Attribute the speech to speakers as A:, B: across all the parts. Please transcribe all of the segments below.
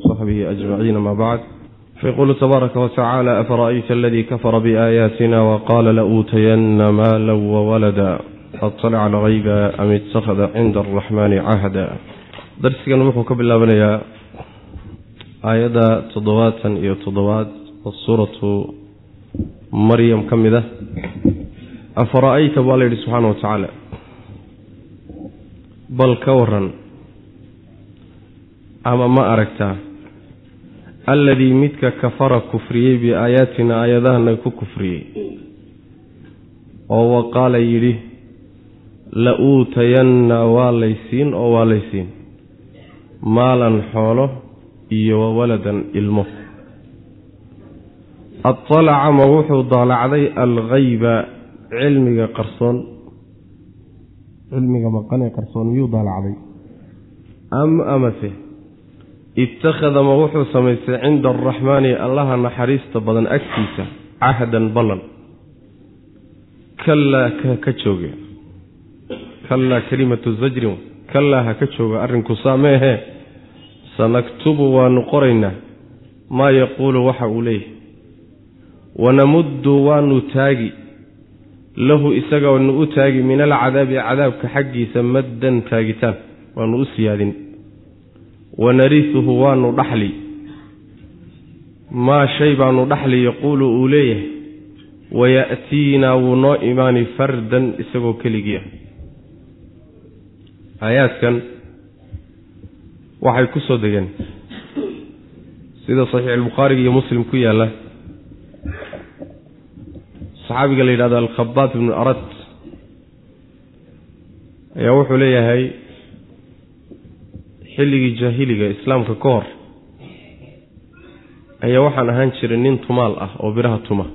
A: وصحبه أجمعين ما بعد فيقول تبارك وتعالى أفرأيت الذي كفر بآياتنا وقال لأوتين مالا وولدا أطلع الغيب أم اتخذ عند الرحمن عهدا darsigan wuxuu ka bilaabanayaa aayadda toddobaatan iyo toddobaad oo suuratu maryam ka mid ah afara-ayta baa la yidhi subxaana wa tacaala bal ka waran ama ma aragtaa alladii midka kafara kufriyey biaayaatina aayadahana ku kufriyey. oo wa qaala yidhi la uutayanna waa laysiin oo waa laysiin. Maalan xoolo iyo wawaladan ilmo. Adalaca ma wuxuu daalacday alghayba cilmiga qarsoon. Cilmiga maqanee qarsoon miyuu daalacday? Am amase ittakhada ma wuxuu samaystay cinda araxmaani allaha naxariista badan agtiisa cahdan ballan. Kallaa ka jooge. Kallaa kalimatu zajrin kallaa ha ka jooga arrinku saa meehe sanaktubu waanu qoraynaa maa yaquulu waxa uu leeyahay. Wanamuddu waanu taagi lahu isaga waanu u taagi min alcadaabi cadaabka xaggiisa maddan taagitaan waanu u siyaadin wanarihuhu waanu dhaxli. Maa shay baanu dhaxli yaquulu uu leeyahay waya'tiinaa wuu noo imaani fardan isagoo keligii ah. Aayaadkan waxay ku soo degeen sida saxiixulbukhaariga iyo muslim ku yaalla. Saxaabiga la yidhahdo alkhabaab ibnu arad ayaa wuxuu leeyahay xilligii jaahiliga islaamka ka hor ayaa waxaan ahaan jiray nin tumaal ah oo biraha tuma.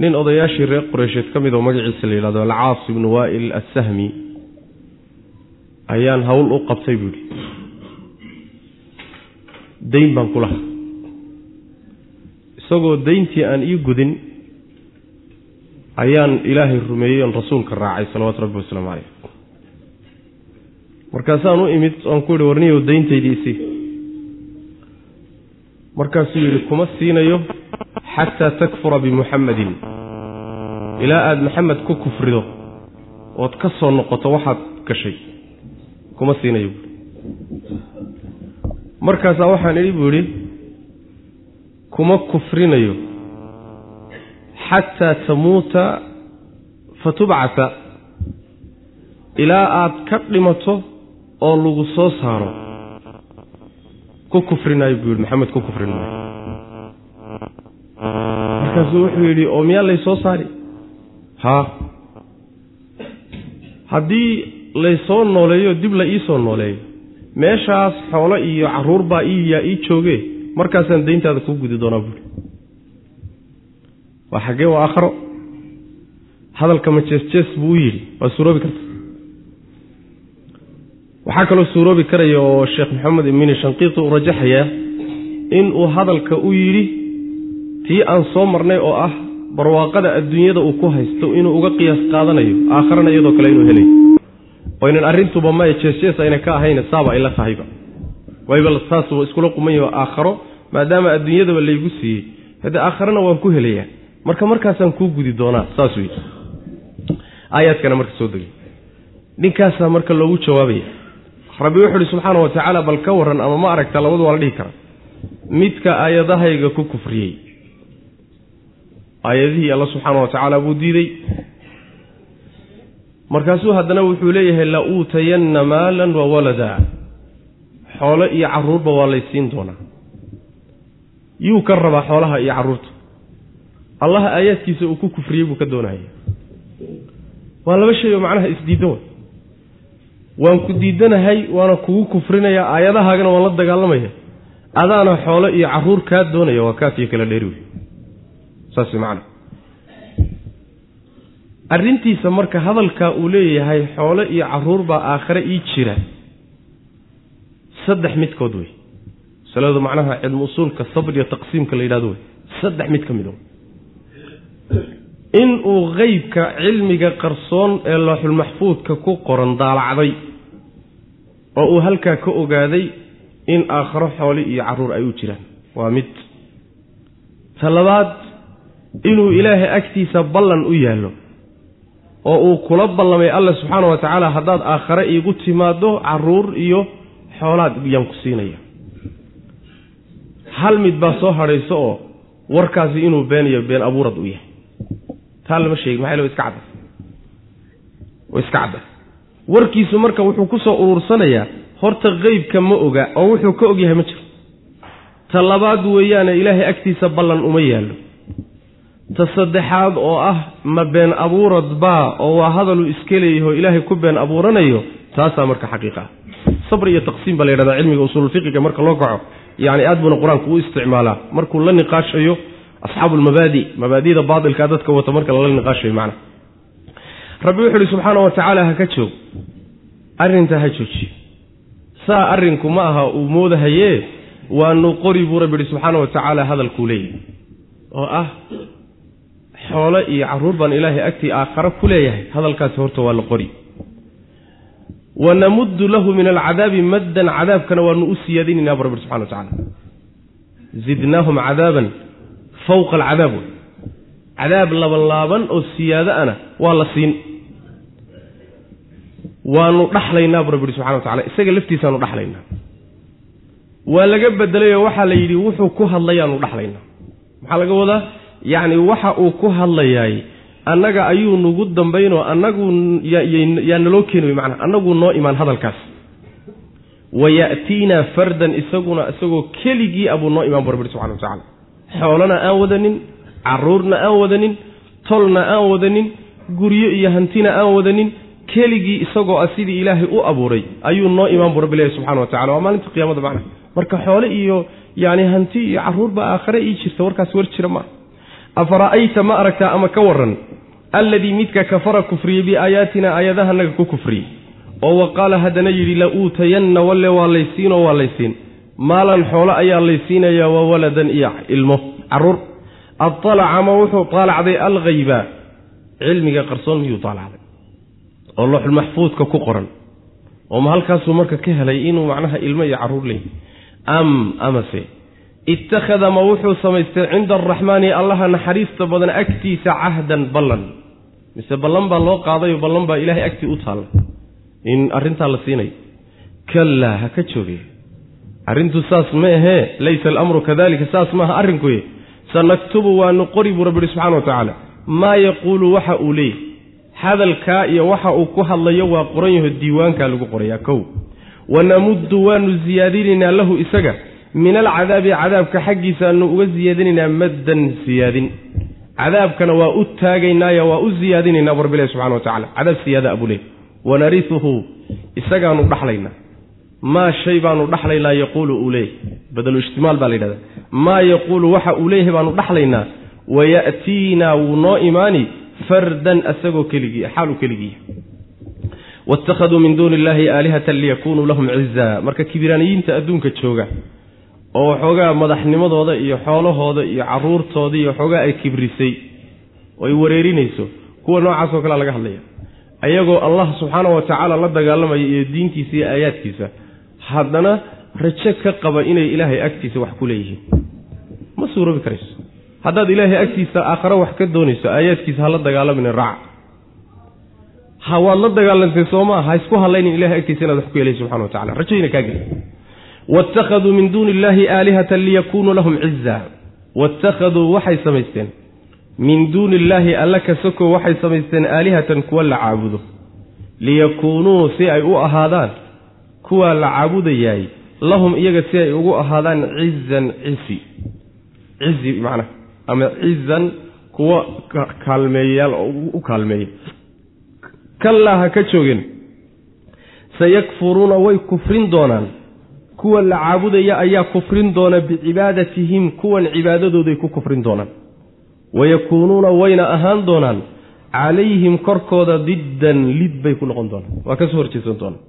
A: Nin odayaashii reer qureysheed ka mid oo magaciisa la yidhahdo alcaas ibnu waa'il assahmi ayaan howl u qabtay buu yidhi. Dayn baan ku lahaa. Isagoo dayntii aan ii gudin ayaan ilaahay rumeeyey oon rasuulka raacay salawaatu rabbi wasalaamu caleyh markaasaan u imid oon ku yihi warniyow dayntaydii isii markaasuu yidhi kuma siinayo xataa takfura bimuxammadin ilaa aada maxamed ku kufrido ood ka soo noqoto waxaad gashay. Kuma siinayo. Buui markaasaa waxaan idhi buu idhi kuma kufrinayo xataa tamuuta fatubcata ilaa aad ka dhimato oo lagu soo saaro ku kufrinaayo buu yidhi maxamed ku kufrin maayo markaasuu wuxuu yidhi oo miyaa lay soo saari? Haa haddii laysoo nooleeyo dib la ii soo nooleeyo. Meeshaas xoolo iyo carruur baa iyaa ii jooge. Markaasaan dayntaada kuu gudi doonaa buuri waa xaggee waa aakharo. Hadalka ma buu u yidhi. Waa suuroobi karta waxaa kaloo suuroobi karaya oo sheekh maxamed imini shanqiiti uu rajaxayaa inuu hadalka u yidhi tii aan soo marnay oo ah barwaaqada adduunyada uu ku haysto inuu uga qiyaas qaadanayo aakharana iyadoo kale inuu helayo oynan arrintuba maya jeesjees ayna ka ahayna saaba ay la tahayba. Wayba saas iskula qumayo aakharo maadaama adduunyadaba laygu siiyey. Haddee aakharana waan ku helayaa. Marka markaasaan kuu gudi doonaa saas wey aayaadkana marka soo degay. Ninkaasaa marka loogu jawaabaya rabbi wuxu uhi subxaana wa tacaala bal ka warran ama ma aragta labadu waa la dhihi kara midka aayadahayga ku kufriyey aayadihii alla subxaana wa tacaala buu diiday. Markaasuu haddana wuxuu leeyahay la uutayanna maalan wa walada xoolo iyo caruurba waa laysiin doonaa yuu ka rabaa xoolaha iyo carruurta allaha aayaadkiisa uu ku kufriyey buu ka doonaya waa laba shay oo macnaha isdiidan way waan ku diidanahay waana kugu kufrinayaa aayadahaagana waan la dagaalamaya. Adaana xoolo iyo carruur kaa doonaya waa kaafiyo kala dheeri wey saas macana arrintiisa marka hadalkaa uu leeyahay xoolo iyo carruur baa aakhare ii jira. Saddex midkood wey masaladu macnaha cilmu usuulka sabr iyo taqsiimka la yidhahdo wey saddex mid ka mid inuu qeybka cilmiga qarsoon ee looxulmaxfuudka ku qoran daalacday oo uu halkaa ka ogaaday in aakharo xooli iyo carruur ay u jiraan. Waa mid. Ta labaad inuu ilaahay agtiisa ballan u yaallo oo uu kula ballamay alla subxaana wa tacaala haddaad aakhare iigu timaaddo carruur iyo xoolaad yaan ku siinaya. Hal mid baa soo hadhayso oo warkaasi inuu beenayo been abuurad u yahay taa lama sheegi maxay iska cadda. Wa iska cadda. Warkiisu marka wuxuu ku soo uruursanayaa horta qeybka ma oga oo wuxuu ka og yahay ma jiro. Ta labaad weeyaane ilaahay agtiisa ballan uma yaallo. Ta saddexaad oo ah ma been abuurad baa oo waa hadaluu iska leeyaho ilaahay ku been abuuranayo. Taasaa marka xaqiiqa ah. Sabr iyo taqsiim baa la yidhahdaa cilmiga usuululfiqiga marka loo kaco yacni aad buuna qur'aanku u isticmaalaa. Markuu la niqaashayo asxaabu lmabaadi mabaadida baatilkaa dadka wata marka lala niqaashayo macna. Rabbi wuxu uhi subxaana wa tacaala ha ka joog. Arrintaa ha joojiyo saa arrinku ma aha uu moodahayee? Waanu qori buu rabbi yihi subxaana wa tacaala hadalkuu leeyahay. Oo ah xoolo iyo carruur baan ilaahay agtii aakhare ku leeyahay. Hadalkaasi horta waa la qori. Wanamuddu lahu min alcadaabi maddan cadaabkana waanu u siyaadinaynaa bu rabbi subxana wa tacala zidnaahum cadaaban fawqa alcadaab wey cadaab labanlaaban oo siyaado ana waa la siin waanu dhaxlaynaa bu rabbi yihi subxana wa tacala isaga laftiisaanu dhaxlaynaa waa laga bedelayoo waxaa la yidhi wuxuu ku hadlayaanu dhaxlaynaa maxaa laga wadaa yacni waxa uu ku hadlayaay annaga ayuu nagu dambaynoo annagu yaa naloo keeni wey macnaa annaguu noo imaan hadalkaas wa ya'tiinaa fardan isaguna isagoo keligii abuu noo imaan bu rabbi subxana wa tacala xoolana aan wadanin carruurna aan wadanin tolna aan wadanin guryo iyo hantina aan wadanin keligii isagoo ah sidii ilaahay u abuuray ayuu noo imaan bu rabbi ilahi subxana wa tacala waa maalinta qiyaamada macna. Marka xoole iyo yacni hanti iyo carruurba aakhare ii jirta warkaas war jira maa afara'ayta ma aragtaa ama ka waran alladii midka kafara kufriyey biaayaatina aayadahanaga ku kufriyey. Oo wa qaala haddana yidhi la uutayanna walle waa laysiinoo waa laysiin maalan xoolo ayaa laysiinayaa wa waladan iyo ilmo. Carruur adalaca ma wuxuu taalacday alghayba. Cilmiga qarsoon miyuu taalacday oo looxulmaxfuudka ku qoran. Oo ma halkaasuu marka ka helay inuu macnaha ilmo iyo carruur leeyahy am amase ittakhada ma wuxuu samaystay cinda araxmaani allaha naxariista badan agtiisa cahdan ballan. Mise ballan baa loo qaadayo ballan baa ilaahay agtii u taalla in arrintaa la siinayo kallaa ha ka joogay arrintu saas ma ahee laysa alamru kadalika saas maaha arrinkuye sanaktubu waanu qori buu rabbi ihi subxana wa tacaala. Maa yaquulu waxa uu leeyahy hadalkaa iyo waxa uu ku hadlayo waa qoran yaho diiwaankaa lagu qorayaa kow. Wanamuddu waanu siyaadinaynaa lahu isaga. Min alcadaabi cadaabka xaggiisaanu uga siyaadinaynaa maddan siyaadin cadaabkana waa u taagaynaayo waa u siyaadinaynaa bu rabbilahi subxana wa tacala cadaab siyaada abuu leey wanariuhu isagaanu dhaxlaynaa maa shay baanu dhaxlaynaa yaquulu uu leeyahy badalu ijtimaal baa la yidhahda maa yaquulu waxa uu leeyahay baanu dhaxlaynaa waya'tiinaa wuu noo imaani fardan asagoo keligii xaalu keligii. Waittakhaduu min duuni illaahi aalihatan liyakunuu lahum cizaa marka kibiraaniyiinta adduunka jooga oo waxoogaa madaxnimadooda iyo xoolahooda iyo carruurtooda iyo waxoogaa ay kibrisay oo ay wareerinayso kuwa noocaasoo kalea laga hadlaya ayagoo allah subxaana wa tacaala la dagaalamaya iyo diintiisa iyo aayaadkiisa haddana rajo ka qaba inay ilaahay agtiisa wax ku leeyihiin. Ma suuroobi karayso. Haddaad ilaahay agtiisa aakhare wax ka doonayso aayaadkiisa ha la raac. Ha waad la dagaalantay soomaa ha isku hadlaynin ilahay agtiisa inaad wax ku yeelay subxana wa tacala rajoyna kaa geli. Waittakhaduu min duuni illaahi aalihatan liyakunuu lahum ciza waittakhaduu waxay samaysteen. Min duuni illaahi alla ka soko waxay samaysteen aalihatan kuwa la caabudo. Liyakuunuu si ay u ahaadaan kuwaa la caabudayaay lahum iyaga si ay ugu ahaadaan cizan cisi. Cizi macnaha ama cizan kuwa kaalmeeyayaal oo u kaalmeeya. Kallaa ha ka joogin. Sayakfuruuna way kufrin doonaan. Kuwa la caabudaya ayaa kufrin doona bicibaadatihim kuwan cibaadadooday ku kufrin doonaan. Wayakuunuuna wayna ahaan doonaan. Calayhim korkooda diddan lid bay ku noqon doonaan. Waa ka soo horjeesan doonaan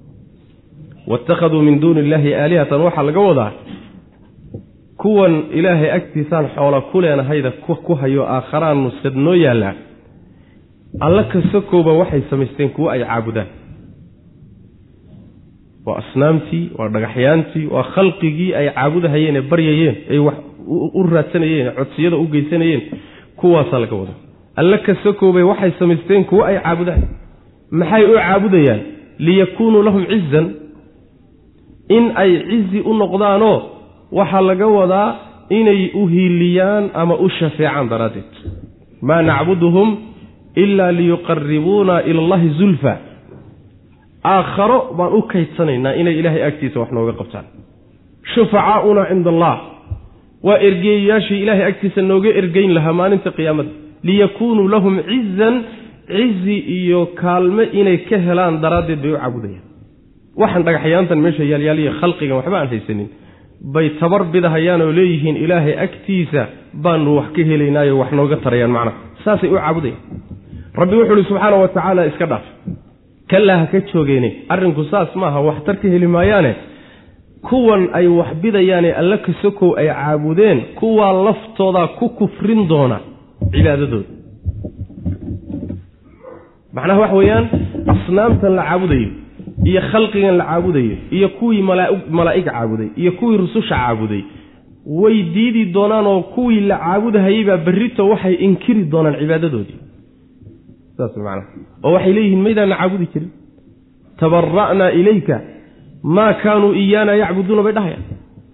A: waittakhaduu min duuni illaahi aalihatan waxaa laga wadaa kuwan ilaahay agtiisaan xoola ku leenahayda ku hayo aakharaanu sad noo yaallaa alla kasakooba waxay samaysteen kuwo ay caabudaan waa asnaamtii waa dhagaxyaantii waa khalqigii ay caabudahayeen ee baryayeen ay wax u raadsanayeen codsiyada u geysanayeen kuwaasaa laga wada alle kasakoobay waxay samaysteen kuwo ay caabudaan maxay u caabudayaan liyakuunuu lahum cizan in ay cizi u noqdaanoo waxaa laga wadaa inay u hiiliyaan ama u shafeecaan daraaddeed. Maa nacbuduhum ilaa liyuqaribuuna ila allahi zulfa. Aakharo baan u kaydsanaynaa inay ilaahay agtiisa wax nooga qabtaan. Shufacaauna cinda allah waa ergeeyayaashii ilaahay agtiisa nooga ergeyn lahaa maalinta qiyaamada. Liyakuunuu lahum cizan cizi iyo kaalme inay ka helaan daraaddeed bay u caabudayaan waxaan dhagaxyaantan meesha yaalyaaliya khalqigan waxba aan haysanin bay tabar bidahayaan oo leeyihiin ilaahay agtiisa baanu wax ka helaynaayo wax nooga tarayaan macnaha saasay u caabudayaan rabbi wuxuu uhi subxaana wa tacaala iska dhaaf kallaa ha ka joogeene arrinku saas maaha waxtar ka heli maayaane. Kuwan ay wax bidayaane alla kasokow ay caabudeen kuwaa laftoodaa ku kufrin doona cibaadadooda. Macnaha waxa weeyaan asnaamtan la caabudayo iyo khalqigan la caabudayo iyo kuwii malaa'ig caabuday iyo kuwii rususha caabuday. Way diidi doonaan oo kuwii la caabudahayey baa berrito waxay inkiri doonaan cibaadadoodii. Saas macnaha oo waxay leeyihiin maydaana caabudi jirin. Tabara'naa ilayka maa kaanuu iyaana yacbuduuna bay dhahayaan.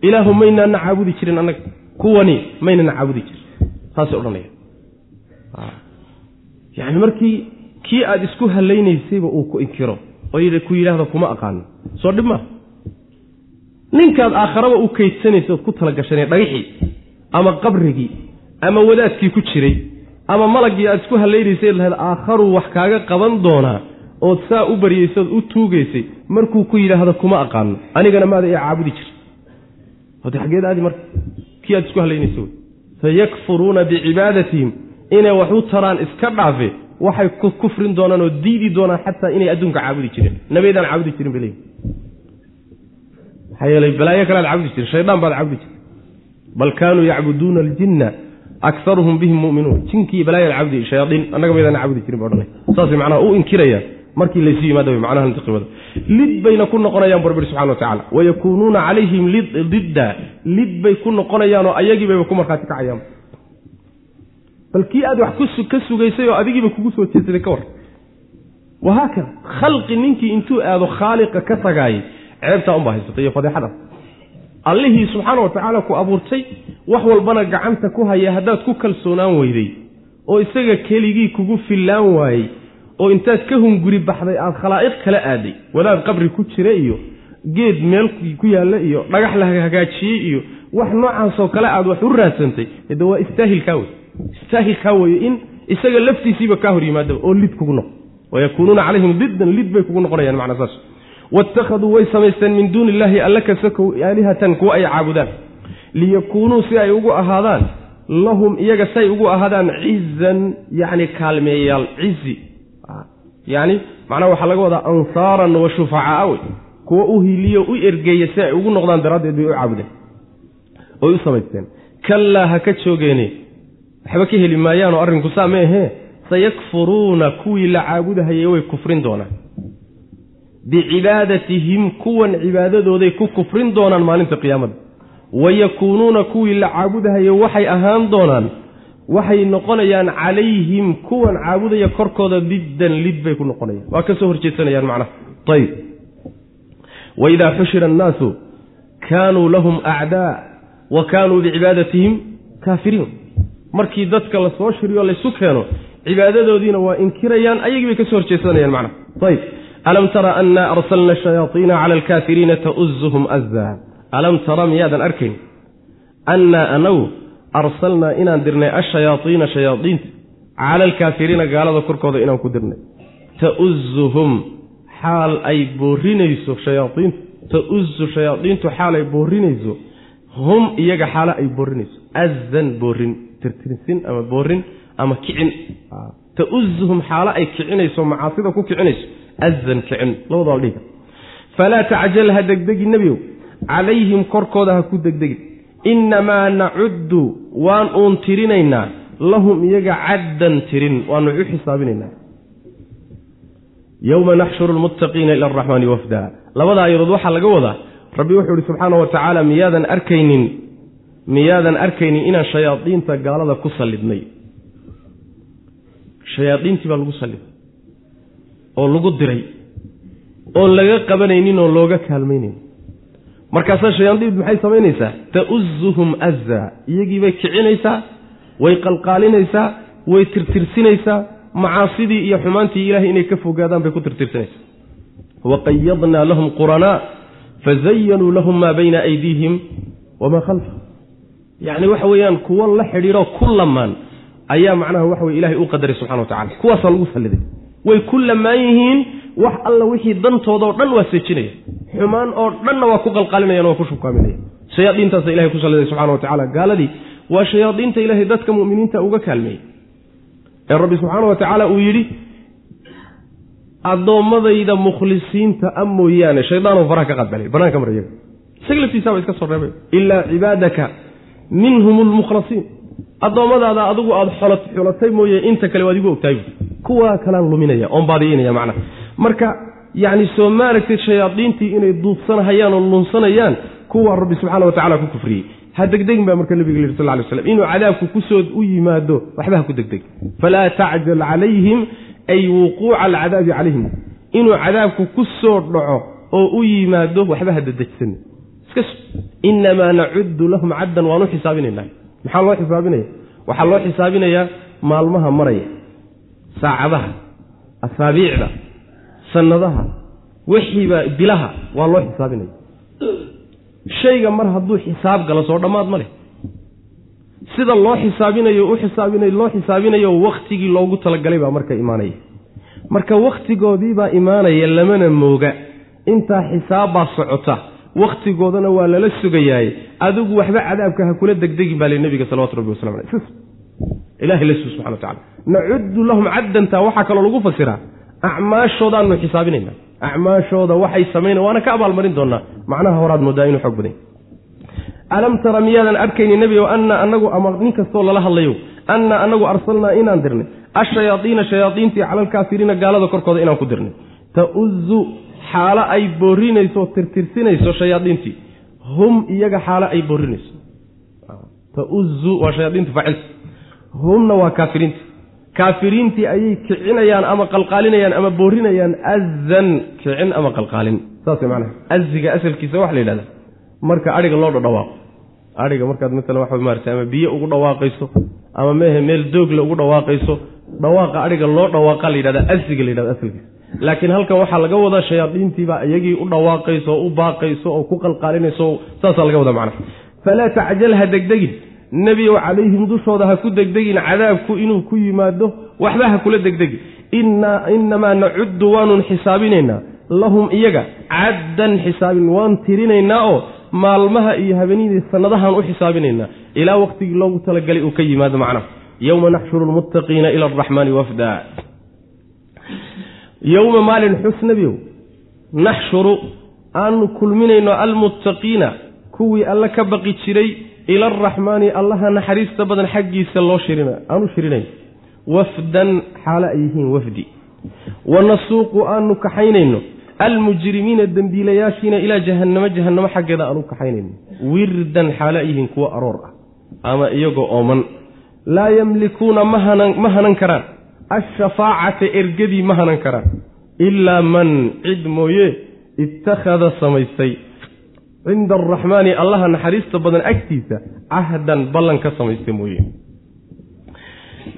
A: Ilaahu maynaana caabudi jirin annaga. Kuwani maynana caabudi jirin. Saasay odhanaya yacni markii kii aada isku hallaynaysayba uu ku inkiro oo ku yidhaahdo kuma aqaano soo dhib maa ninkaad aakharaba u kaydsanaysa ood ku talagashanay dhagaxii ama qabrigii ama wadaadkii ku jiray ama malaggii aad isku hallaynaysay lahayd aakharuu wax kaaga qaban doonaa ood saa u baryaysay ood u tuugaysay markuu ku yidhaahdo kuma aqaano anigana maada ii caabudi jir hode xaggeed aadi marka kii aad isku hallaynaysay wey sayakfuruuna bicibaadatihim inay wax u taraan iska dhaafe waxay ku kufrin doonaan oo diidi doonaan xataa inay adduunka caabudi jireen. Nabeydaan caabudi jirin bay leeyihiin maxaa yeelay balaayo kale caabudi jirin shaydaan baad caabudi jirta bal kaanuu yacbuduuna aljinna akaruhum bihim muminuun. Jinkii balaayaad caabudi shayaaiin annaga maydaan caabudi jirin ba odhanay saasay macnaha u inkirayaan markii laysu yimaada way macnaha intiqimada lid bayna ku noqonayaan bu rabbi subxana wa tacala wayakuunuuna calayhim didda lid bay ku noqonayaanoo ayagii bayba ku markhaati kacayaan bal kii aad wax ka sugaysay oo adigiiba kugu soo jeedsaday ka war. Wahaakada khalqi ninkii intuu aado khaaliqa ka tagaayay ceebtaa unbaa haysatay iyo fadeexada. Allihii subxaana wa tacaala ku abuurtay wax walbana gacanta ku haya haddaad ku kalsoonaan weyday oo isaga keligii kugu fillaan waayey oo intaad ka hunguri baxday aada khalaa'iq kala aaday. Wadaad qabri ku jira iyo geed meel ku yaalla iyo dhagax la hagaajiyey iyo wax noocaasoo kale aad wax u raadsantay de waa istaahilkaa wey istaahilkaa weye in isaga laftiisiiba kaa hor yimaadaba oo lid kugu noqo. Wayakuunuuna calayhim diddan lid bay kugu noqonayaan macnaa saas. Waittakhaduu way samaysteen min duuni illaahi alla kasakow aalihatan kuwa ay caabudaan. Liyakuunuu si ay ugu ahaadaan lahum iyaga say ugu ahaadaan cizan yacni kaalmeeyayaal cizi. Yacni macnaha waxaa laga wadaa ansaaran wa shufacaa wey. Kuwa u hiiliyo u ergeeya si ay ugu noqdaan daraaddeed bay u caabudeen. Oy u samaysteen. Kallaa ha ka joogeene waxba ka heli maayaanoo arrinku saa ma ahee? Sayakfuruuna kuwii la caabudahayay way kufrin doonaan. Bicibaadatihim kuwan cibaadadooday ku kufrin doonaan maalinta qiyaamada. Wayakuunuuna kuwii la caabudahayay waxay ahaan doonaan. Waxay noqonayaan calayhim kuwan caabudaya korkooda diddan lid bay ku noqonayaan. Waa ka soo horjeedsanayaan macnaha. Ayb waidaa xushira annaasu kaanuu lahum acdaa wa kaanuu bicibaadatihim kaafiriin markii dadka la soo shiriyo laysu keeno cibaadadoodiina waa inkirayaan ayagii bay ka soo horjeedsanayaan macnaha ayb alam tara anna arsalna shayaaiina cala alkaafiriina tauzuhum azaa alam tara miyaadan arkayn? Annaa anagu arsalnaa inaan dirnay ashayaaiina shayaaiinta cala alkaafiriina gaalada korkooda inaan ku dirnay. Tauzuhum xaal ay boorinayso shayaaiintu tauzu shayaaiintu xaal ay boorinayso hum iyaga xaalo ay boorinayso azan boorin tirtirsin ama boorin ama kicin. Tauzuhum xaalo ay kicinayso macaasida ku kicinayso azan kicin. Labadaba dhiga falaa tacjal ha degdegi nebigow calayhim korkooda ha ku degdegin innamaa nacuddu waan uun tirinaynaa. Lahum iyaga caddan tirin waanu u xisaabinaynaa. Yowma naxshuru lmuttaqiina ila araxmaani wafda labada ayadood waxaa laga wadaa. Rabbi wuxuu ihi subxaana wa tacaala miyaadan arkaynin miyaadan arkaynin inaan shayaadiinta gaalada ku sallidnay. Shayaadiintii baa lagu salliday oo lagu diray. Oon laga qabanaynin oo looga kaalmaynayn markaasaa shayaadiintu maxay samaynaysaa? Ta'uzuhum azaa iyagiibay kicinaysaa way qalqaalinaysaa way tirtirsinaysaa. Macaasidii iyo xumaantii ilahay inay ka fogaadaan bay ku tirtirsinaysaa. Waqayadnaa lahum quranaa fazayanuu lahum maa bayna aydiihim wamaa khalfahum yacni waxa weeyaan kuwo la xidhiidho ku lamaan ayaa macnaha waxa weye ilahay u qadaray subxana wa tacala kuwaasaa lagu salliday way ku lamaan yihiin wax alla wixii dantooda oo dhan waa seejinaya xumaan oo dhanna waa ku qalqalinayaan waa ku shukaaminaya shayaadiintaasa ilahay ku salliday subxana wa tacala gaaladii waa shayaadiinta ilaahay dadka mu'miniinta uga kaalmeeyey ee rabbi subxaana wa tacaala uu yidhi addoommadayda mukhlisiinta a mooyaane. Shaydaanoo faraha ka qadbalay banaanka mar iyaga. Laftiisaaba iska soo reebay. Ilaa cibaadaka minhum lmukhlasiin addoommadaada adigu aada xolo xulatay mooye inta kale waad igu ogtahay. Kuwaa kalaan luminaya oon baadiinaya macnaha. Marka yacni soo maaragtay shayaadiintii inay duubsanahayaan oo lunsanayaan kuwa rabbi subxana wa tacala ku kufriyey. Ha degdegin baa marka nabiga yidhi sal ly slam inuu cadaabku ku soo u yimaado waxba ha ku degdeg. Falaa tacjal calayhim ay wuquuca alcadaabi calayhim. Inuu cadaabku ku soo dhaco oo u yimaado waxba ha dadejsan inamaa nacudu lahum caddan waan u xisaabinaynaa maxaa loo xisaabinaya? Waxaa loo xisaabinayaa maalmaha maraya saacadaha asaabiicda sannadaha wixiiba bilaha waa loo xisaabinaya. Shayga mar hadduu xisaab galo soo dhammaad ma leh. Sida loo xisaabinayo u xisaabinayo loo xisaabinayo wakhtigii loogu talagalay baa marka imaanaya. Marka wakhtigoodiibaa imaanaya lamana mooga. Intaa xisaabbaa socota wakhtigoodana waa lala sugayaaye adigu waxba cadaabka ha kula degdegin baa li nabiga salawatu rabbi wasalam aleh ilahay la sug subxana wa nacudu lahum caddantaa waxaa kaloo lagu fasiraa acmaashoodaanu xisaabinayna. Acmaashooda waxay samayna waana ka abaalmarin doonaa. Macnaha horaad moodaa inuu xoog baday alam tara miyaadan arkayni nebigow anna anagu ama nin kastoo lala hadlayo anna anagu arsalnaa inaan dirnay. Ashayaadiina shayaadiintii cala alkaafiriina gaalada korkooda inaan ku dirnay. Tauzu xaalo ay boorinayso tirtirsinayso shayaadiintii. Hum iyaga xaalo ay boorinayso tauzu waa shayaadiintu faacilta humna waa kaafiriinta. Kaafiriintii ayay kicinayaan ama qalqaalinayaan ama boorinayaan azan kicin ama qalqaalin. Saas macnaha. Aziga asalkiisa waxa la yidhahdaa marka adhiga loo dhadhawaaqo. Adhiga markaad maalan waxa maarata ama biyo ugu dhawaaqayso ama mehe meel doogla ugu dhawaaqayso dhawaaqa adhiga loo dhawaaqa la yidhahda aziga la yidhahda asalkiisa laakiin halkan waxaa laga wadaa shayaadiintiibaa iyagii u dhawaaqayso oo u baaqayso oo ku qalqaalinayso saasaa laga wadaa macnaha. Falaa tacjal ha degdegin. Nebiyow calayhim dushooda ha ku degdegin cadaabku inuu ku yimaado waxba ha kula degdegin. Inamaa nacuddu waanun xisaabinaynaa lahum iyaga caddan xisaabin waan tirinaynaa oo maalmaha iyo habeenidii sannadahaan u xisaabinaynaa ilaa wakhtigii loogu talagalay uu ka yimaado macnaha. Yowma naxshuru lmuttaqiina ila araxmaani wafda yowma maalin xus nebiyow naxshuru aanu kulminayno almuttaqiina kuwii alle ka baqi jiray ila araxmaani allaha naxariista badan xaggiisa loo shirin aanu shirinayn. Wafdan xaalo ay yihiin wafdi. Wanasuuqu aanu kaxaynayno. Almujrimiina dembiilayaashiina ilaa jahannamo jahannamo xaggeeda aanu kaxaynayno. Wirdan xaalo ay yihiin kuwo aroor ah. Ama iyagoo ooman. Laa yamlikuuna ma hanan karaan ashafaacata ergadii ma hanan karaan ilaa man cid mooye ittakhada samaystay cinda araxmaani allaha naxariista badan agtiisa cahdan ballan ka samaysta mooye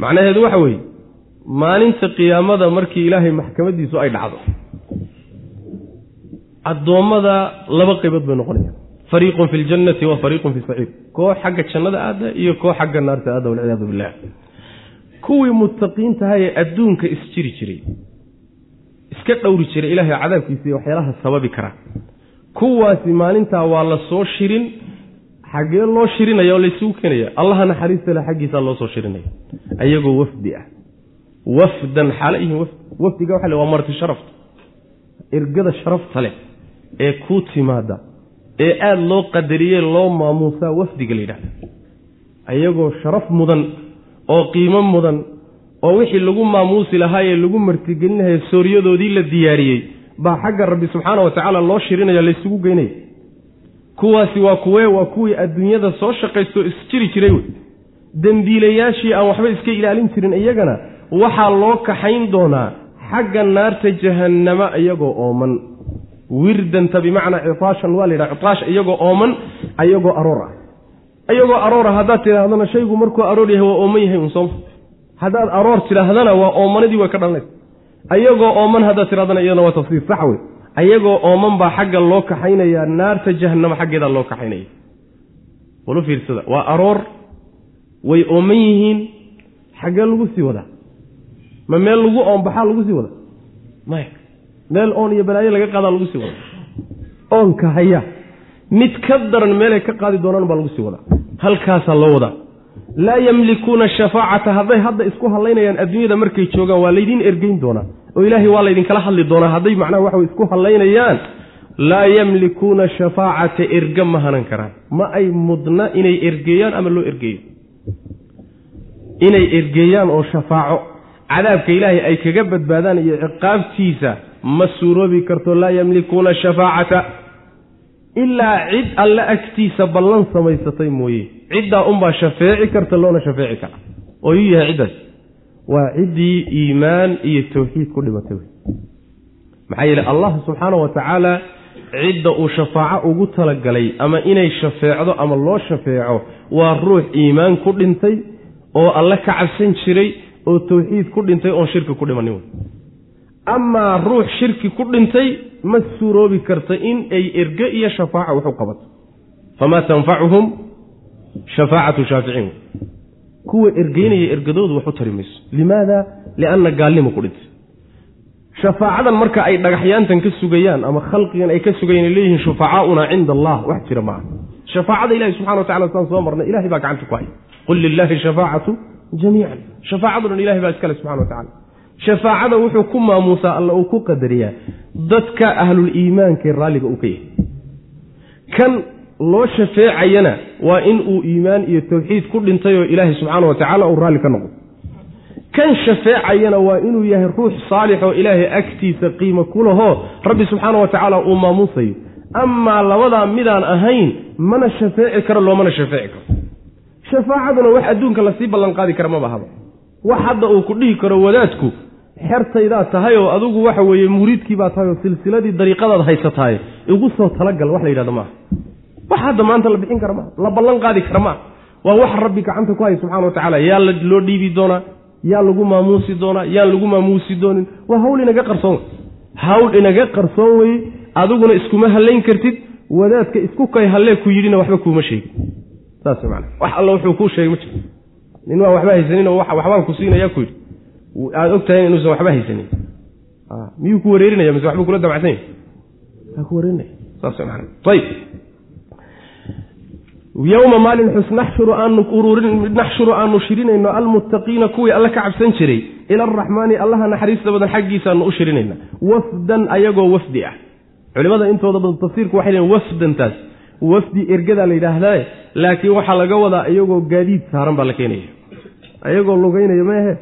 A: macnaheedu waxa weeye maalinta qiyaamada markii ilaahay maxkamadiisu ay dhacdo addoommada laba qaybood bay noqonayaan fariiqun fi ljannati wa fariiqun fi saciid koox xagga jannada aada iyo koox xagga naarta aada walciyaadu billah kuwii muttaqiintaha ee adduunka isjiri jiray iska dhowri jiray ilaahay cadaabkiisa iyo waxyaalaha sababi karaa kuwaasi maalintaa waa la soo shirin xaggee loo shirinaya oo laysugu keenaya allaha naxariista le xaggiisaa loo soo shirinaya ayagoo wafdi ah. Wafdan xaala yihiin wafdi wafdiga waxa le waa marti sharafta ergada sharafta leh ee kuu timaada ee aada loo qadariyey loo maamuusaa wafdiga la yidhahda ayagoo sharaf mudan oo qiimo mudan oo wixii lagu maamuusi lahaayee lagu martigelinahaya sooryadoodii la diyaariyey baa xagga rabbi subxaana wa tacaala loo shirinaya laysugu geynaya. Kuwaasi waa kuwee waa kuwii adduunyada soo shaqaysto isjiri jiray wey. Dembiilayaashii aan waxba iska ilaalin jirin iyagana waxaa loo kaxayn doonaa xagga naarta jahannama iyagoo ooman. Wirdanta bimacnaa citaashan waa la yidhaha citaash iyagoo ooman ayagoo aroor ah iyagoo aroora haddaad tidhaahdana shaygu markuu aroor yahay waa ooman yahay unsooma haddaad aroor tidhaahdana waa oomanadii way ka dhalanaysa ayagoo ooman haddaad tidhahdana iyadana waa tafsiir sax wey ayagoo ooman baa xagga loo kaxaynayaa naarta jahannama xaggeedaa loo kaxaynaya. Walu fiirsada waa aroor way ooman yihiin xaggee lagu sii wadaa ma meel lagu oonbaxaa lagu sii wadaa maya meel oon iyo balaayo laga qaadaa lagu sii wadaa oonka haya mid ka daran meelay ka qaadi doonaan baa lagu sii wadaa. Halkaasaa loo wadaa. Laa yamlikuuna shafaacata hadday hadda isku hallaynayaan adduunyada markay joogaan waa laydin ergeyn doonaa. Oo ilaahay waa laydinkala hadli doonaa hadday macnaha waxa isku hallaynayaan laa yamlikuuna shafaacata erge ma hanan karaan. Ma ay mudna inay ergeeyaan ama loo ergeeyo? Inay ergeeyaan oo shafaaco. Cadaabka ilaahay ay kaga badbaadaan iyo ciqaabtiisa ma suuroobi karto laa yamlikuuna shafaacata ilaa cid alle agtiisa ballan samaysatay mooye. Ciddaa unbaa shafeeci karta loona shafeeci kara. Oo yuu yahay ciddaas waa ciddii iimaan iyo tawxiid ku dhimatay maxaa yeele allah subxaana wa tacaala cidda uu shafaaco ugu talagalay ama inay shafeecdo ama loo shafeeco waa ruux iimaan ku dhintay oo alle ka cabsan jiray oo tawxiid ku dhintay oon shirki ku dhimanin amaa ruux shirki ku dhintay ma suuroobi karta in ay erge iyo shafaaca wax u qabato famaa tanfacuhum shafaacatu shaaficiin kuwa ergeynaya ergadoodu wax u tari mayso limaada? Lianna gaalnimo ku dhintay. Shafaacadan marka ay dhagaxyaantan ka sugayaan ama khalqigan ay ka sugayaan ay leeyihiin shufacaauna cinda allah wax jira maaha shafaacada ilahi subxana wa tacala saan soo marnay ilahay baa gacanta ku haya. Qul lilaahi shafaacatu jamiican. Shafaacadu dhan ilahay baa iskale subxana wa tacala shafaacada wuxuu ku maamuusaa alla uu ku qadariyaa. Dadka ahlul iimaankae raalliga uu ka yahay. Kan loo shafeecayana waa in uu iimaan iyo tawxiid ku dhintay oo ilaahay subxaana wa tacaala uu raalli ka noqdo. Kan shafeecayana waa inuu yahay ruux saalix oo ilaahay agtiisa qiimo ku lahoo rabbi subxaana wa tacaala uu maamuusayo. Amaa labadaa midaan ahayn mana shafeeci karo loomana shafeeci karo. Shafaacaduna wax adduunka la sii ballanqaadi kara maba haba wax hadda uu ku dhihi karo wadaadku xertaydaa tahay oo adigu waxa weeye muriidkii baa tahay oo silsiladii dariiqadaad haysatahay igu soo talagal wax la yidhahdo maaha. Wax hadda maanta la bixin kara maaha la ballan qaadi kara maaha. Waa wax rabbi gacanta ku haya subxana wa tacaala. Yaa loo dhiibi doonaa yaa lagu maamuusi doonaa yaan lagu maamuusi doonin. Waa hawl inaga qarsoon hawl inaga qarsoon weye adiguna iskuma hallayn kartid. Wadaadka isku kay hallee ku yidhina waxba kuuma sheegin. Saas man wax alla wuxuu kuu sheegay ma jiro nin waa waxba haysanin oo waxbaan ku siinaya ku yidhi aada og tahay inuusan waxba haysanin. Miyuu ku wareerinaya mise waxbuu kula dabacsan yahy waa ku wareerinaya saas man ayib yowma maalin xus naxshuru aanu ururin naxshuru aanu shirinayno almuttaqiina kuwii alle ka cabsan jiray ila araxmaani allaha naxariista badan xaggiisaanu u shirinayna. Wafdan ayagoo wafdi ah. Culimada intooda badan tafsiirku waxay leeyiin wafdantaas wafdi ergadaa la yidhaahdaa laakiin waxaa laga wadaa iyagoo gaadiid saaran baa la keenaya. Ayagoo lugaynaya maehe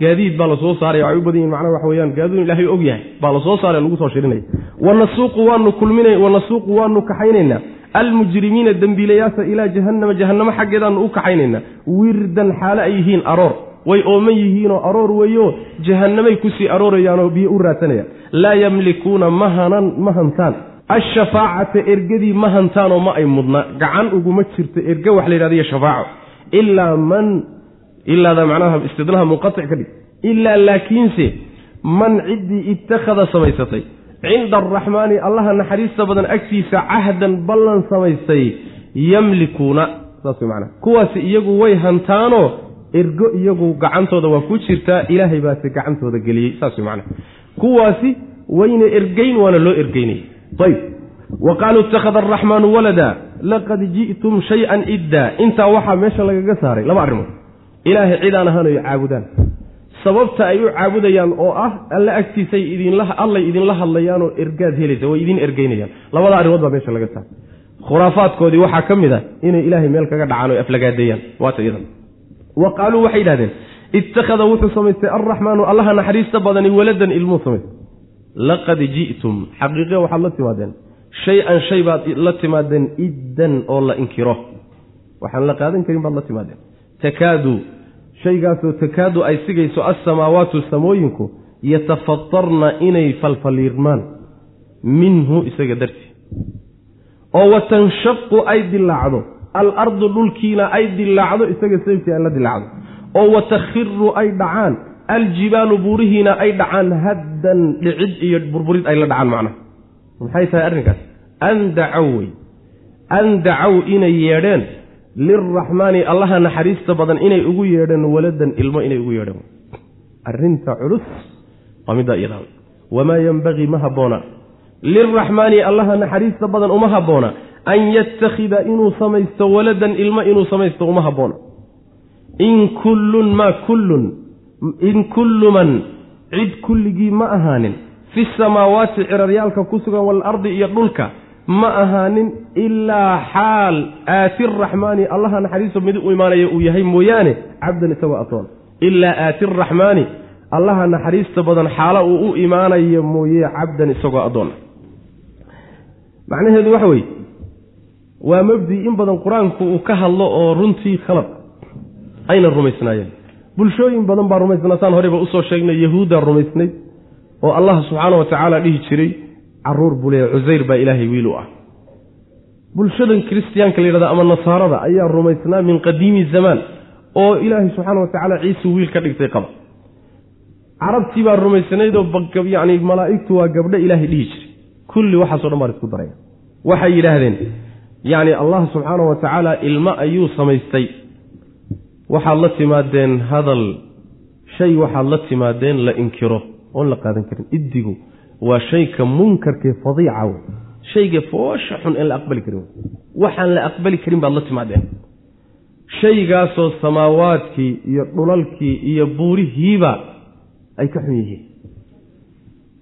A: gaadiid baa la soo saaraya waxay u badan yihiin macnaha waxa weyaan gaadun ilaahay og yahay baa la soo saaraya lagu soo shirinaya wanasuuqu waanu kulmina wanasuuqu waanu kaxaynaynaa almujrimiina dembiilayaasha ilaa jahannama jahannamo xaggeedaanu u kaxaynaynaa. Wirdan xaale ay yihiin aroor. Way ooman yihiinoo aroor weeyo. Jahannamay ku sii aroorayaanoo biyo u raadsanayaan. Laa yamlikuuna mahanan ma hantaan. Ashafaacata ergadii ma hantaanoo ma ay mudna gacan uguma jirto erge wax la yidhahda iyo shafaaco. Ilaa man ilaada macnaha istidnaha munqatic ka dhig ilaa laakiinse man ciddii ittakhada samaysatay cinda araxmaani allaha naxariista badan agtiisa cahdan ballan samaystay yamlikuuna saas way kuwaasi iyagu way hantaanoo ergo iyagu gacantooda waa ku jirtaa ilaahay baase gacantooda geliyey saas way kuwaasi wayna ergeyn waana loo ergeynaya ayb wa qaaluu ittakhada araxmaanu walada laqad ji'tum shay-an iddaa intaa waxaa meesha lagaga saaray laba arrimood ilaahay cidaan ahaanayo caabudaan. Sababta ay u caabudayaan oo ah alle agtiisay idinallay idinla hadlayaanoo ergaad helaysa way idin ergeynayaan labada arrimood baa meesha laga saaray khuraafaadkoodii waxaa ka mid a inay ilaahay meel kaga dhacaan o aflagaadeeyaan. Waata iyadan. Wa qaaluu waxay yidhahdeen ittakhada wuxuu samaystay alraxmaanu allaha naxariista badani waladan ilmuu samaystay laqad ji'tum xaqiiqe waxaad la timaadeen. Shay-an shay baad la timaadeen iddan oo la inkiro. Waxaan la qaadan karin baad la timaadeen takaadu. Shaygaasoo takaadu ay sigayso alsamaawaatu samooyinku yatafatarna inay falfaliirmaan. Minhu isaga dartii. Oo watanshaqu ay dilaacdo alardu dhulkiina ay dilaacdo isaga sababtii ay la dilaacdo oo watakhiru ay dhacaan. Aljibaalu buurihiina ay dhacaan. Haddan dhicid iyo burburid ay la dhacaan macnaha maxay tahay arrinkaas? An dacow wey an dacow inay yeedheen lilraxmaani allaha naxariista badan inay ugu yeedheen waladan ilmo inay ugu yeedheen arrinta culus waa middaa iyadaa wamaa yenbagii ma habboona lilraxmaani allaha naxariista badan uma habboona an yattakhida inuu samaysto waladan ilmo inuu samaysto uma habboona in kullun maa kullun in kullu man cid kulligii ma ahaanin fi samaawaati ciraryaalka ku sugan waalardi iyo dhulka ma ahaanin ilaa xaal. Aati raxmaani allaha naxariisto mid u imaanaya uu yahay mooyaane cabdan isagoo addoon ilaa aati raxmaani allaha naxariista badan xaalo uu u imaanayo mooye cabdan isagoo addoon. Macnaheedu waxa weeye waa mabdi in badan qur'aanku uu ka hadlo oo runtii khalad. Ayna rumaysnaayeen. Bulshooyin badan baa rumaysnaa saan horeyba u soo sheegnay yahuuddaa rumaysnayd oo allah subxaana wa tacaala dhihi jiray carruur buu leeyahy cusayr baa ilaahay wiil u ah. Bulshadan kiristiyaanka la yidhahda ama nasaarada ayaa rumaysnaa min qadiimi zamaan oo ilaahay subxaana wa tacaala ciise wiil ka dhigtay qaba. Carabtii baa rumaysnayd oo yani malaa'igtu waa gabdho ilaahay dhihi jiray. Kulli waxaaso dhan baan isku daraya. Waxay yidhaahdeen yacni allah subxaana wa tacaala ilmo ayuu samaystay. Waxaad la timaadeen hadal shay waxaad la timaadeen la inkiro oon la qaadan karin iddigu waa shayka munkarkee fadiica wey shayga foosha xun een la aqbali karin waxaan la aqbali karin baad la timaadeen. Shaygaasoo samaawaadkii iyo dhulalkii iyo buurihiiba ay ka xun yihiin.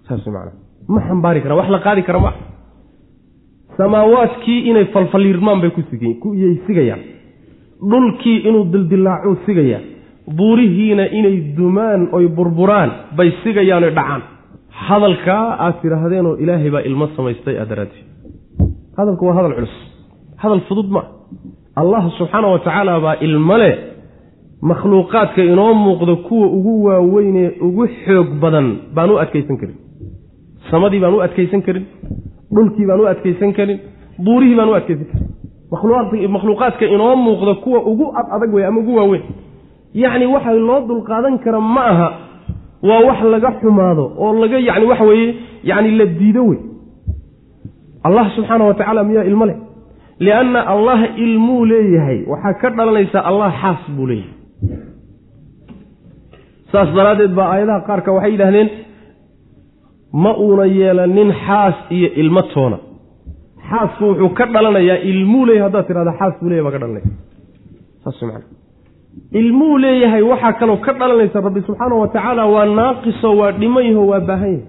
A: Saas macana ma xambaari karaan wax la qaadi kara maa samaawaadkii inay falfaliirmaan bay kuyay sigayaan. Dhulkii inuu dildilaacuu sigayaa buurihiina inay dumaan oy burburaan bay sigayaan oy dhacaan hadalkaa aad tidhaahdeenoo ilaahay baa ilmo samaystay aad daraadii hadalku waa hadal culus. Hadal fudud maa allah subxaana wa tacaala baa ilmo leh. Makhluuqaadka inoo muuqdo kuwa ugu waaweynee ugu xoog badan baan u adkaysan karin. Samadii baan u adkaysan karin. Dhulkii baan u adkaysan karin. Buurihii baan u adkaysan karin. Makhluuqaadka inoo muuqda kuwa ugu ad adag wey ama ugu waaweyn. Yacni waxa loo dulqaadan kara ma aha waa wax laga xumaado oo laga yani waxa weeye yani la diido wey. Allah subxaana wa tacaala miyaa ilmo leh. Lianna allah ilmuu leeyahay. Waxaa ka dhalanaysa allah xaas buu leeyahay. Saas daraaddeed baa aayadaha qaarka waxay yidhahdeen ma uuna yeelanin xaas iyo ilmo toona. Xaasku wuxuu ka dhalanayaa ilmuu leeyahay haddaad tidhahda xaas buu leyahy baa ka dhalanaysa saas man ilmuu leeyahay waxaa kaloo ka dhalanaysa rabbi subxaana wa tacaala waa naaqiso waa dhimayaho waa baahan yahay.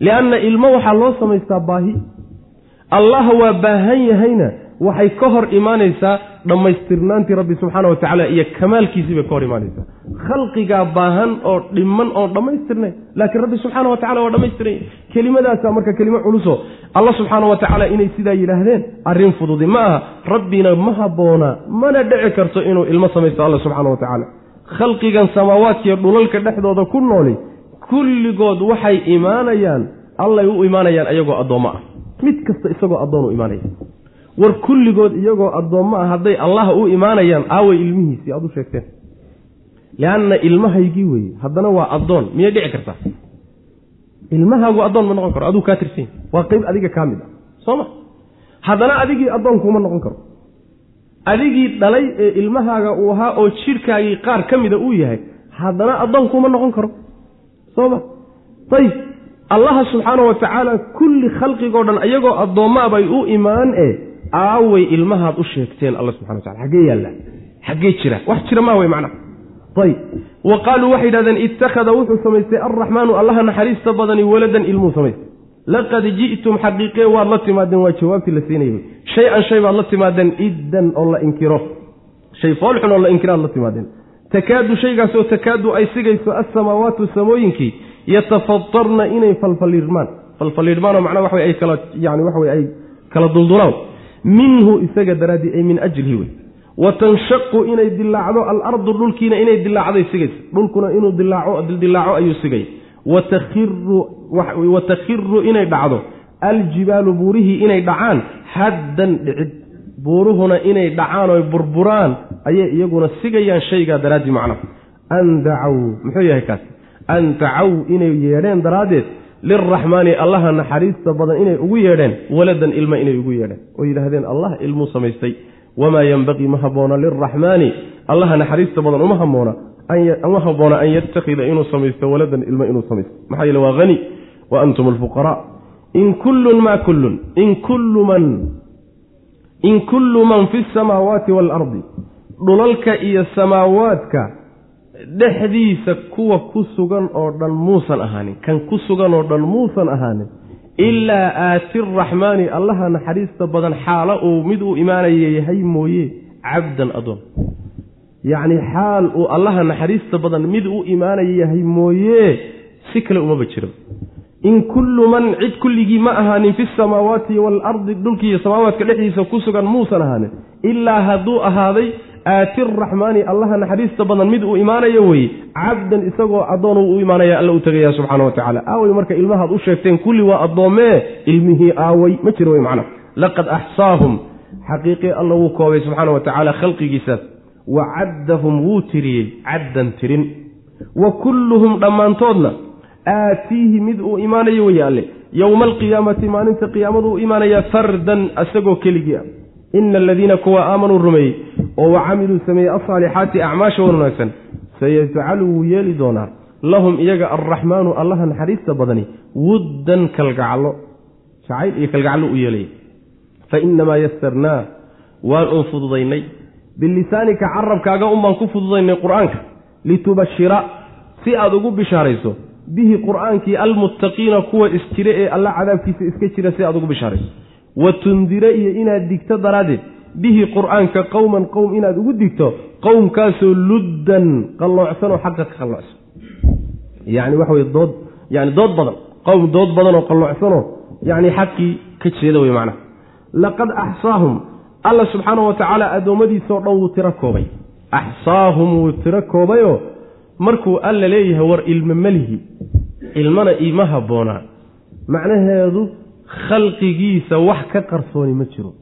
A: Lianna ilmo waxaa loo samaystaa baahi. Allah waa baahan yahayna waxay ka hor imaanaysaa dhammaystirnaantii rabbi subxaana wa tacaala iyo kamaalkiisii bay ka hor imaanaysaa. Khalqigaa baahan oo dhiman oon dhammaystirnayn laakiin rabbi subxaana wa tacala waa dhammaystiranya kelimadaasa marka kelimo culuso alla subxaana wa tacaala inay sidaa yidhaahdeen arrin fududi ma aha. Rabbina ma habboona mana dhici karto inuu ilmo samaysto alla subxaana wa tacaala. Khalqigan samaawaadkiiyo dhulalka dhexdooda ku nooli kulligood waxay imaanayaan allay u imaanayaan ayagoo addoommo ah. Mid kasta isagoo addoon u imaanaya war kulligood iyagoo addoommo ah hadday allah u imaanayaan aaway ilmihiisii aad u sheegteen. Lianna ilmahaygii weeye haddana waa addoon miyay dhici kartaa? Ilmahaagu addoon ma noqon karo aduu kaa tirsanya waa qeyb adiga kaa mid ah. Soo ma? Haddana adigii addoonkuuma noqon karo. Adigii dhalay ee ilmahaaga uu ahaa oo jidhkaagii qaar ka mida uu yahay haddana addoonkuuma noqon karo. Soo ma? Ayib allaha subxaana wa tacaala kulli khalqigoo dhan iyagoo addoommaabay u imaan e aaway ilmahaad u sheegteen alla subxana wa tacala xaggee yaallaa xaggee jira. Wax jira maa wey macnaha ayb wa qaaluu waxay yidhahdeen ittakhada wuxuu samaystay alraxmaanu allaha naxariista badani waladan ilmuu samaystay. Laqad ji'tum xaqiiqee waad la timaadeen waa jawaabtii la siinayay shay-an shay baad la timaadeen iddan oo la inkiro. Shay foolxun oo la inkiraad la timaadeen. Takaadu shaygaasoo takaadu ay sigayso alsamaawaatu samooyinkii yatafatarna inay falfaliirmaan. Falfaliirmaanoo macnaha waxa ay kala yani waxa ay kala duldulaan minhu isaga daraaddii ay min ajlihi wey wa tanshaqu inay dilaacdo alardu dhulkiina inay dilaacday sigaysa. Dhulkuna inuu dilaaco ayuu sigay. Wa takhiru inay dhacdo. Aljibaalu buurihii inay dhacaan haddan dhicid. Buuruhuna inay dhacaan oy burburaan ayay iyaguna sigayaan shaygaa daraaddii macnaha an dacaw muxuu yahay kaas an dacaw inay yeedheen daraaddeed lilraxmaani allaha naxariista badan inay ugu yeedheen waladan ilma inay ugu yeedheen oo yidhaahdeen allah ilmuu samaystay wamaa yenbaqii ma habboona lilraxmaani allaha naxariista badan uma haboona uma habboona an yattakhida inuu samaysto waladan ilma inuu samaysto maxaa yeele waa hani wa antum alfuqaraa in kullun maa kullun in kullu man in kullu man fi samaawaati waalardi dhulalka iyo samaawaadka dhexdiisa kuwa ku sugan oo dhan muusan ahaanin kan ku sugan oo dhan muusan ahaanin ilaa aati raxmaani allaha naxariista badan xaalo uu mid uu imaanaya yahay mooye cabdan adoon. Yacni xaal uu allaha naxariista badan mid u imaanaya yahay mooye si kale umaba jiro in kullu man cid kulligii ma ahaanin fi samaawaati waalardi dhulkiiyo samaawaadka dhexdiisa ku sugan muusan ahaanin ilaa hadduu ahaaday aati raxmaani allaha naxariista badan mid uu imaanayo weye cabdan isagoo addoon u imaanaya alla u tegaya subxaana wa tacala aaway marka ilmahaad u sheegteen kulli waa addoommee ilmihii aaway ma jiro wey macna. Laqad axsaahum xaqiiqii alla wuu koobay subxaana wa tacaala khalqigiisaas wa caddahum wuu tiriyey caddan tirin. Wa kulluhum dhammaantoodna aatiihi mid uu imaanayo weye alle. Yowma alqiyaamati maalinta qiyaamadu u imaanaya fardan isagoo keligii ah ina aladiina kuwa aamanuu rumeeyey oo wa camiluu sameeyey alsaalixaati acmaasha wan wanaagsan sayajcalu wuu yeeli doonaa lahum iyaga alraxmaanu allaha naxariista badani wuddan kalgacallo jacayl iyo kalgacallo u yeelaya fa inamaa yasarnaa waan uun fududaynay bilisaanika carabkaaga unbaan ku fududaynay qur'aanka litubashira si aad ugu bishaarayso bihi qur'aankii almuttaqiina kuwa isjire ee alla cadaabkiisa iska jira si aad ugu bishaarayso wa tundire iyo inaad digto daraaddeed. Bihi qur'aanka qowman qowm inaad ugu digto qowmkaasoo luddan qalloocsanoo xaqa ka qalloocsan. Yani waxa wey dood yani dood badan. Qowm dood badanoo qalloocsanoo yani xaqii ka jeeda wey macnaha. Laqad axsaahum alla subxaana wa tacaala dhan wuu tiro koobay. Axsaahum wuu tiro koobayoo markuu alla leeyahay war ilmo melihi ilmana iima habboonaa macnaheedu khalqigiisa wax ka qarsooni ma jiro.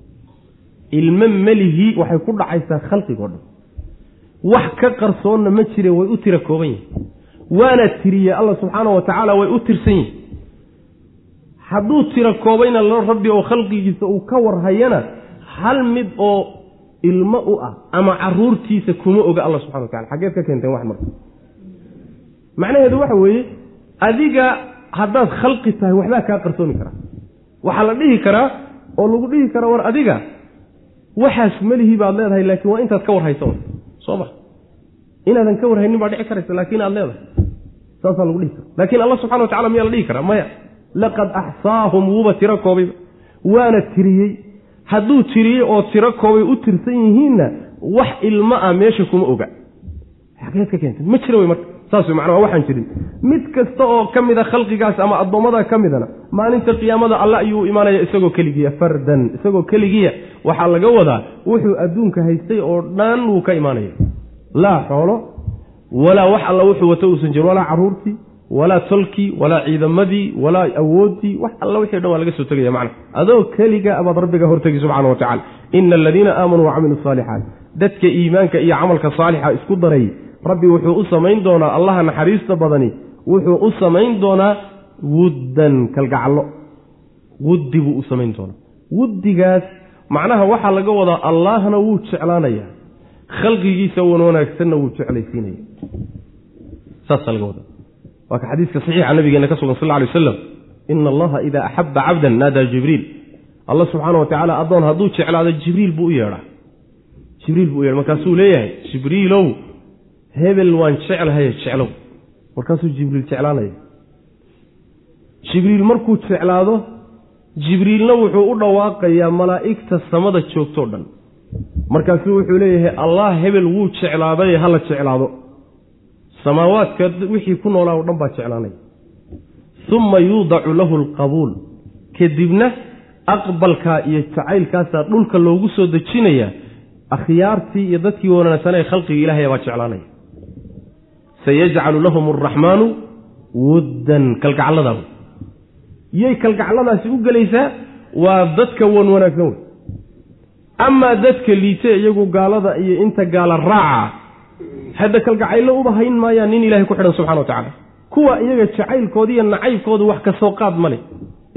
A: Ilmo melihi waxay ku dhacaysaa khalqigoo dhan. Wax ka qarsoonna ma jire way u tiro kooban yihiin waana tiriye alla subxaana wa tacaala way u tirsan yihiin hadduu tiro koobayna la rabbi oo khalqigiisa uu ka warhayana hal mid oo ilmo u ah ama caruurtiisa kuma oga alla subxana wa tacala xaggeed ka keenteen wax marka. Macnaheedu waxa weeye adiga haddaad khalqi tahay waxbaa kaa qarsoomi karaa waxaa la dhihi karaa oo lagu dhihi karaa war adiga waxaas melihii baad leedahay laakiin waa intaad ka warhaysa soo ma. Inaadan ka warhaynin baa dhici karaysa laakiin aad leedahay. Saasaa lagu dhihi kara. Laakiin alla subxana wa tacala miyaa la dhihi karaa maya. Laqad axsaahum wuuba tiro koobayba waana tiriyey. Hadduu tiriyey oo tiro koobay u tirsan yihiinna wax ilmo ah meesha kuma oga. Xageed ka keentay. Ma jira wey marka saas wey macnaa waxaan jirin. Mid kasta oo ka mida khalqigaas ama addoommada ka midana maalinta qiyaamada alle ayuu imaanaya isagoo keligiya fardan isagoo keligiya. Waxaa laga wadaa wuxuu adduunka haystay oo dhan wuu ka imaanaya. Laa xoolo walaa wax alla wuxuu wato uusan jirin walaa caruurtii walaa tolkii walaa ciidamadii walaa awooddii wax alla wixii dhan waa laga soo tegaya macna adoo keliga abaad rabbiga hortegi subxana wa tacala ina aladiina aamanuu wacamiluu saalixaat dadka iimaanka iyo camalka saalixa isku daray rabbi wuxuu u samayn doonaa allaha naxariista badani wuxuu u samayn doonaa wuddan kalgacallo. Wuddi buu u samayn doonaa. Wuddigaas macnaha waxaa laga wadaa allaahna wuu jeclaanayaa khalqigiisa wan wanaagsanna wuu jeclaysiinaya. Saasaa laga wadaa. Waa ka xadiiska saxiixa nabigeena ka sugan sal lla alay wasalam ina allaha idaa axabba cabdan naadaa jibriil. Allah subxaana wa tacaala addoon hadduu jeclaado jibriil buu u yeedhaa. Jibriil buu u yeedha markaasuu leeyahay jibriilow hebel waan jeclahaye jeclow. Markaasuu jibriil jeclaanaya jibriil markuu jeclaado jibriilna wuxuu u dhawaaqayaa malaa'igta samada joogtoo dhan. Markaasuu wuxuu leeyahay allah hebel wuu jeclaaday hala jeclaado. Samaawaadka wixii ku noolaa o dhan baa jeclaanaya. Uma yuudacu lahu alqabuul. Kadibna aqbalkaa iyo jacaylkaasaa dhulka loogu soo dejinayaa akhyaartii iyo dadkii wanaagsanee khalqiga ilaahay baa jeclaanaya sayajcalu lahum araxmaanu wuddan kalgacalladaas yay kalgacalladaasi u gelaysaa waa dadka wan wanaagsan wey. Amaa dadka liite iyagu gaalada iyo inta gaala raaca hadda kalgacaylo uba hayn maayaan nin ilahay ku xidhan subxana wa tacaala. Kuwa iyaga jacaylkooda iyo nacaybkooda wax ka soo qaad ma leh.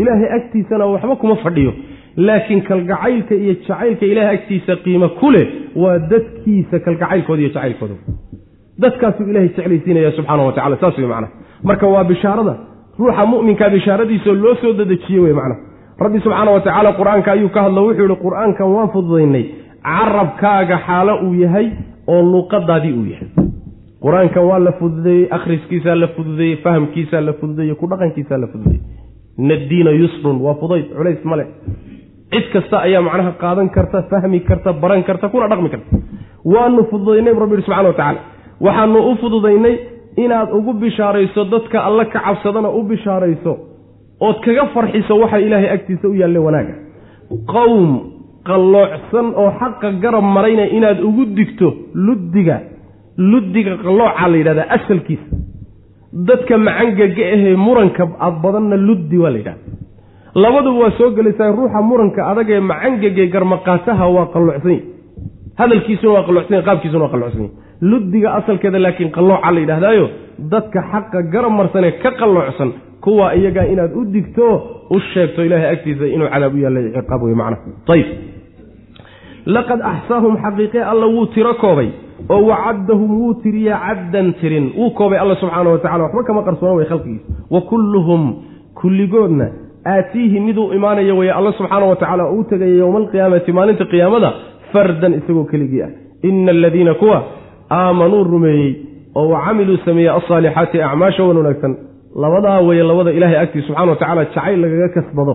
A: Ilaahay agtiisana waxba kuma fadhiyo. Laakiin kalgacaylka iyo jacaylka ilaahay agtiisa qiimo ku leh waa dadkiisa kalgacaylkooda iyo jacaylkooda dadkaasuu ilahay jeclaysiinaya subxaana wa tacala saas wey macnaha. Marka waa bishaarada ruuxa mu'minkaa bishaaradiisaoo loo soo dadejiye wey macnaha. Rabbi subxaana wa tacaala qur'aanka ayuu ka hadlo wuxuu yihi qur'aankan waan fududaynay carabkaaga xaalo uu yahay oo luuqadaadii uu yahay. Qur'aankan waa la fududeeyey akhriskiisaa la fududeeyey fahamkiisaa la fududeeyey ku dhaqankiisaa la fududeeyey. Inaddiina yusrun waa fudayd culays male cid kasta ayaa macnaha qaadan karta fahmi karta baran karta kuna dhaqmi karta. Waanu fududaynay bu rabbi yihi subxana wa tacaala waxaanu u fududaynay inaad ugu bishaarayso dadka alle ka cabsadana u bishaarayso ood kaga farxiso waxa ilaahay agtiisa u yaalle wanaaga. Qowm qalloocsan oo xaqa garab marayna inaad ugu digto luddiga luddiga qallooca la yidhahdaa asalkiisa. Dadka macangaga ahee muranka ad badanna luddi waa la yidhahda labaduba waa soo gelaysaa ruuxa muranka adag ee garmaqaataha waa qalloocsan hadalkiisuna waa qalloocsan qaabkiisuna waa qalloocsan luddiga asalkeeda laakiin qallooca la yidhahdaayo dadka xaqa garab marsanee ka qalloocsan kuwa iyagaa inaad u digto u sheegto ilaahay agtiisa inuu cadaab u yaallay ciqaab wey macnaha ayib laqad axsaahum xaqiiqe alla wuu tiro koobay oo wacaddahum wuu tiriya caddan tirin. Wuu koobay alla subxaana wa tacala waxba kama qarsoona way khalqigiisa wa kulluhum kulligoodna aatiihi miduu imaanaya weye alla subxaana wa tacala u tegaya yowma alqiyaamati maalinta qiyaamada fardan isagoo keligii ah. Ina aladiina kuwa aamanuu rumeeyey oo wa camiluu sameeyey alsaalixaati acmaasha wan wanaagsan. Labadaa weye labada ilaahay agtiis subxana wa tacala jacayl lagaga kasbado.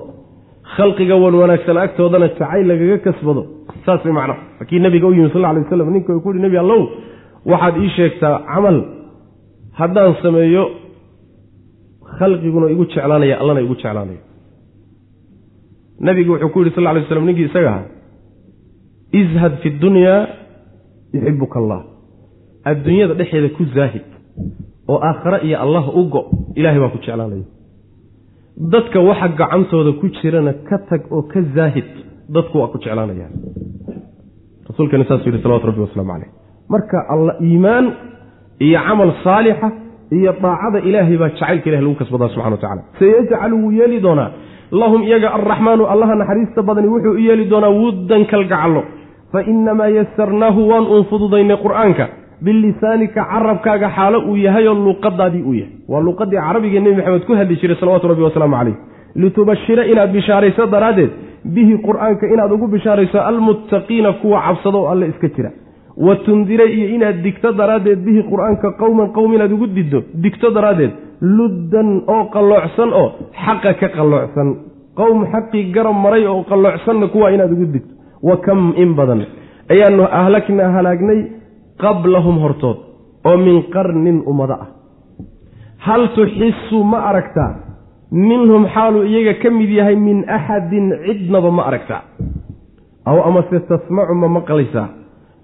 A: Khalqiga wan wanaagsan agtoodana jacayl lagaga kasbado. Saas way macnaha markii nabiga u yimi sal alay waslam ninka ku uhi nebi allow waxaad ii sheegtaa camal. Haddaan sameeyo khalqiguna igu jeclaanaya allana igu jeclaanaya. Nabigu wuxuu ku yidhi sal lay waslam ninkii isaga ahaa izhad fi dunyaa yuxibuka allah adduunyada dhexeeda ku zaahid oo aakhare iyo allah u go ilaahay baa ku jeclaanaya dadka waxa gacantooda ku jirana ka tag oo ka zaahid dadku waa ku jeclaanayaan. Rasuulkani saasuu yidhi salawatu rabbi wasalaamu caleyh marka alla iimaan iyo camal saalixa iyo daacada ilaahay baa jacaylka ilahi lagu kasbadaa subxana wa tacala sayajcalu wuu yeeli doonaa. Lahum iyaga alraxmaanu allaha naxariista badani wuxuu u yeeli doonaa wuddan kalgacallo. Fa inamaa yasarnaahu waan uun fududaynay qur'aanka bilisaanika carabkaaga xaalo uu yahay oo luuqadaadii uu yahay. Waa luuqadii carabigee nebi maxamed ku hadli jiray salawatu rabbi wasalaamu caleyh litubashira inaad bishaarayso daraaddeed bihi qur'aanka inaad ugu bishaarayso almuttaqiina kuwa cabsado oo alle iska jira. Wa tundira iyo inaad digto daraaddeed bihi qur'aanka qowman qowm inaad ugu diddo digto daraaddeed luddan oo qalloocsan oo xaqa ka qalloocsan. Qowm xaqii garab maray oo qalloocsanna kuwa inaad ugu digto. Wa kam in badan? Ayaanu ahlaknaa halaagnay qablahum hortood oo min qarnin ummado ah. Hal tuxisu ma aragtaa? Minhum xaaluu iyaga ka mid yahay min axadin cidnaba ma aragtaa. Aw amase tasmacu ma maqlaysaa?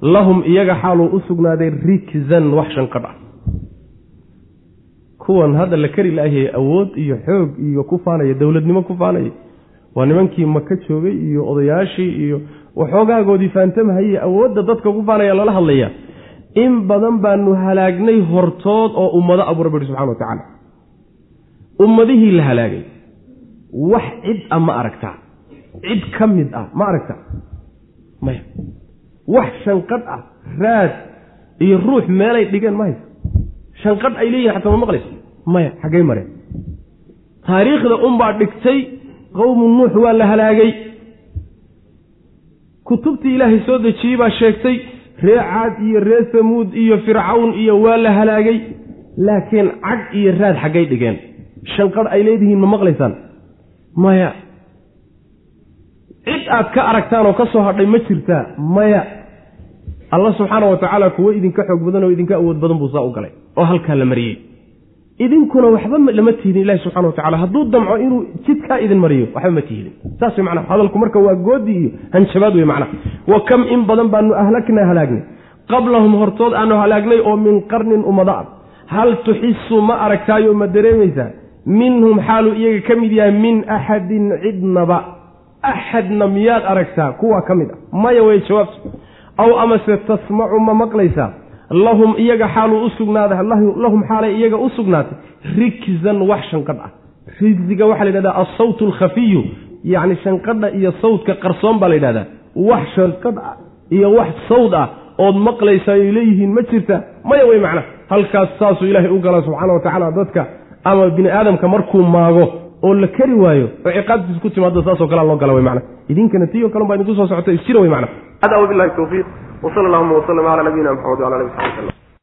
A: Lahum iyaga xaaluu u sugnaaday rikzan wax shanqadh ah. Kuwan hadda la kari laayay awood iyo xoog iyo ku faanaya dowladnimo ku faanaya. Waa nimankii maka joogay iyo odayaashii iyo waxoogaagoodii faantamahayey awoodda dadka ku faanaya lala hadlaya in badan baanu halaagnay hortood oo ummado abuu rabbi yihi subxana wa tacaala. Ummadihii la halaagay wax cid ah ma aragtaa. Cid ka mid ah ma aragtaa. Maya. Wax shanqadh ah raad iyo ruux meelay dhigeen ma haysa shanqadh ay leeyihiin xataa ma maqlayso. Maya xaggay mareen. Taariikhda unbaa dhigtay qowmu nuux waa la halaagay. Kutubtii ilaahay soo dejiyey baa sheegtay ree caad iyo ree samuud iyo fircawn iyo waa la halaagay laakiin cag iyo raad xaggay dhigeen. Shanqadh ay leedihiin ma maqlaysaan? Maya cid aad ka aragtaan oo ka soo hadhay ma jirtaa maya alla subxaana wa tacaala kuwo idinka xoog badan oo idinka awood badan buu saa u galay oo halkaa la mariyey idinkuna waxba lama tiidin ilahi subxana wa tacala hadduu damco inuu jidkaa idin mariyo waxba ma tiidin. Saas wey macnaha. Hadalku marka waa goodi iyo hanjabaad wey macnaha. Wa kam in badan baanu ahlaknaa halaagnay. Qablahum hortood aanu halaagnay oo min qarnin ummada ah. Hal tuxisu ma aragtaayo ma dareemaysaa? Minhum xaaluu iyaga ka mid yahay min axadin cidnaba. Axadna miyaad aragtaa? Kuwaa ka mid ah. Maya way jawaabtu aw amase tasmacu ma maqlaysaa lahum iyaga xaaluu u sugnaaday lahum xaalay iyaga u sugnaatay rikzan wax shanqadh ah. Rigziga waxaa la yidhahdaa alsawt alkhafiyu yacni shanqadha iyo sawdka qarsoon baa la yidhahdaa. Wax shanqadh ah iyo wax sawd ah ood maqlaysaa ay leeyihiin ma jirta maya wey macna. Halkaas saasuu ilaahay u gala subxaana wa tacaala dadka ama bini aadamka markuu maago oo la kari waayo oo ciqaabtiisa ku timaado saasoo kalea loo gala wey macna. Idinkana tiyo kalen baa idinku soo socota isjira wey macna wsala allahuma wslm cala nabiyina mxamed wala ali w sabi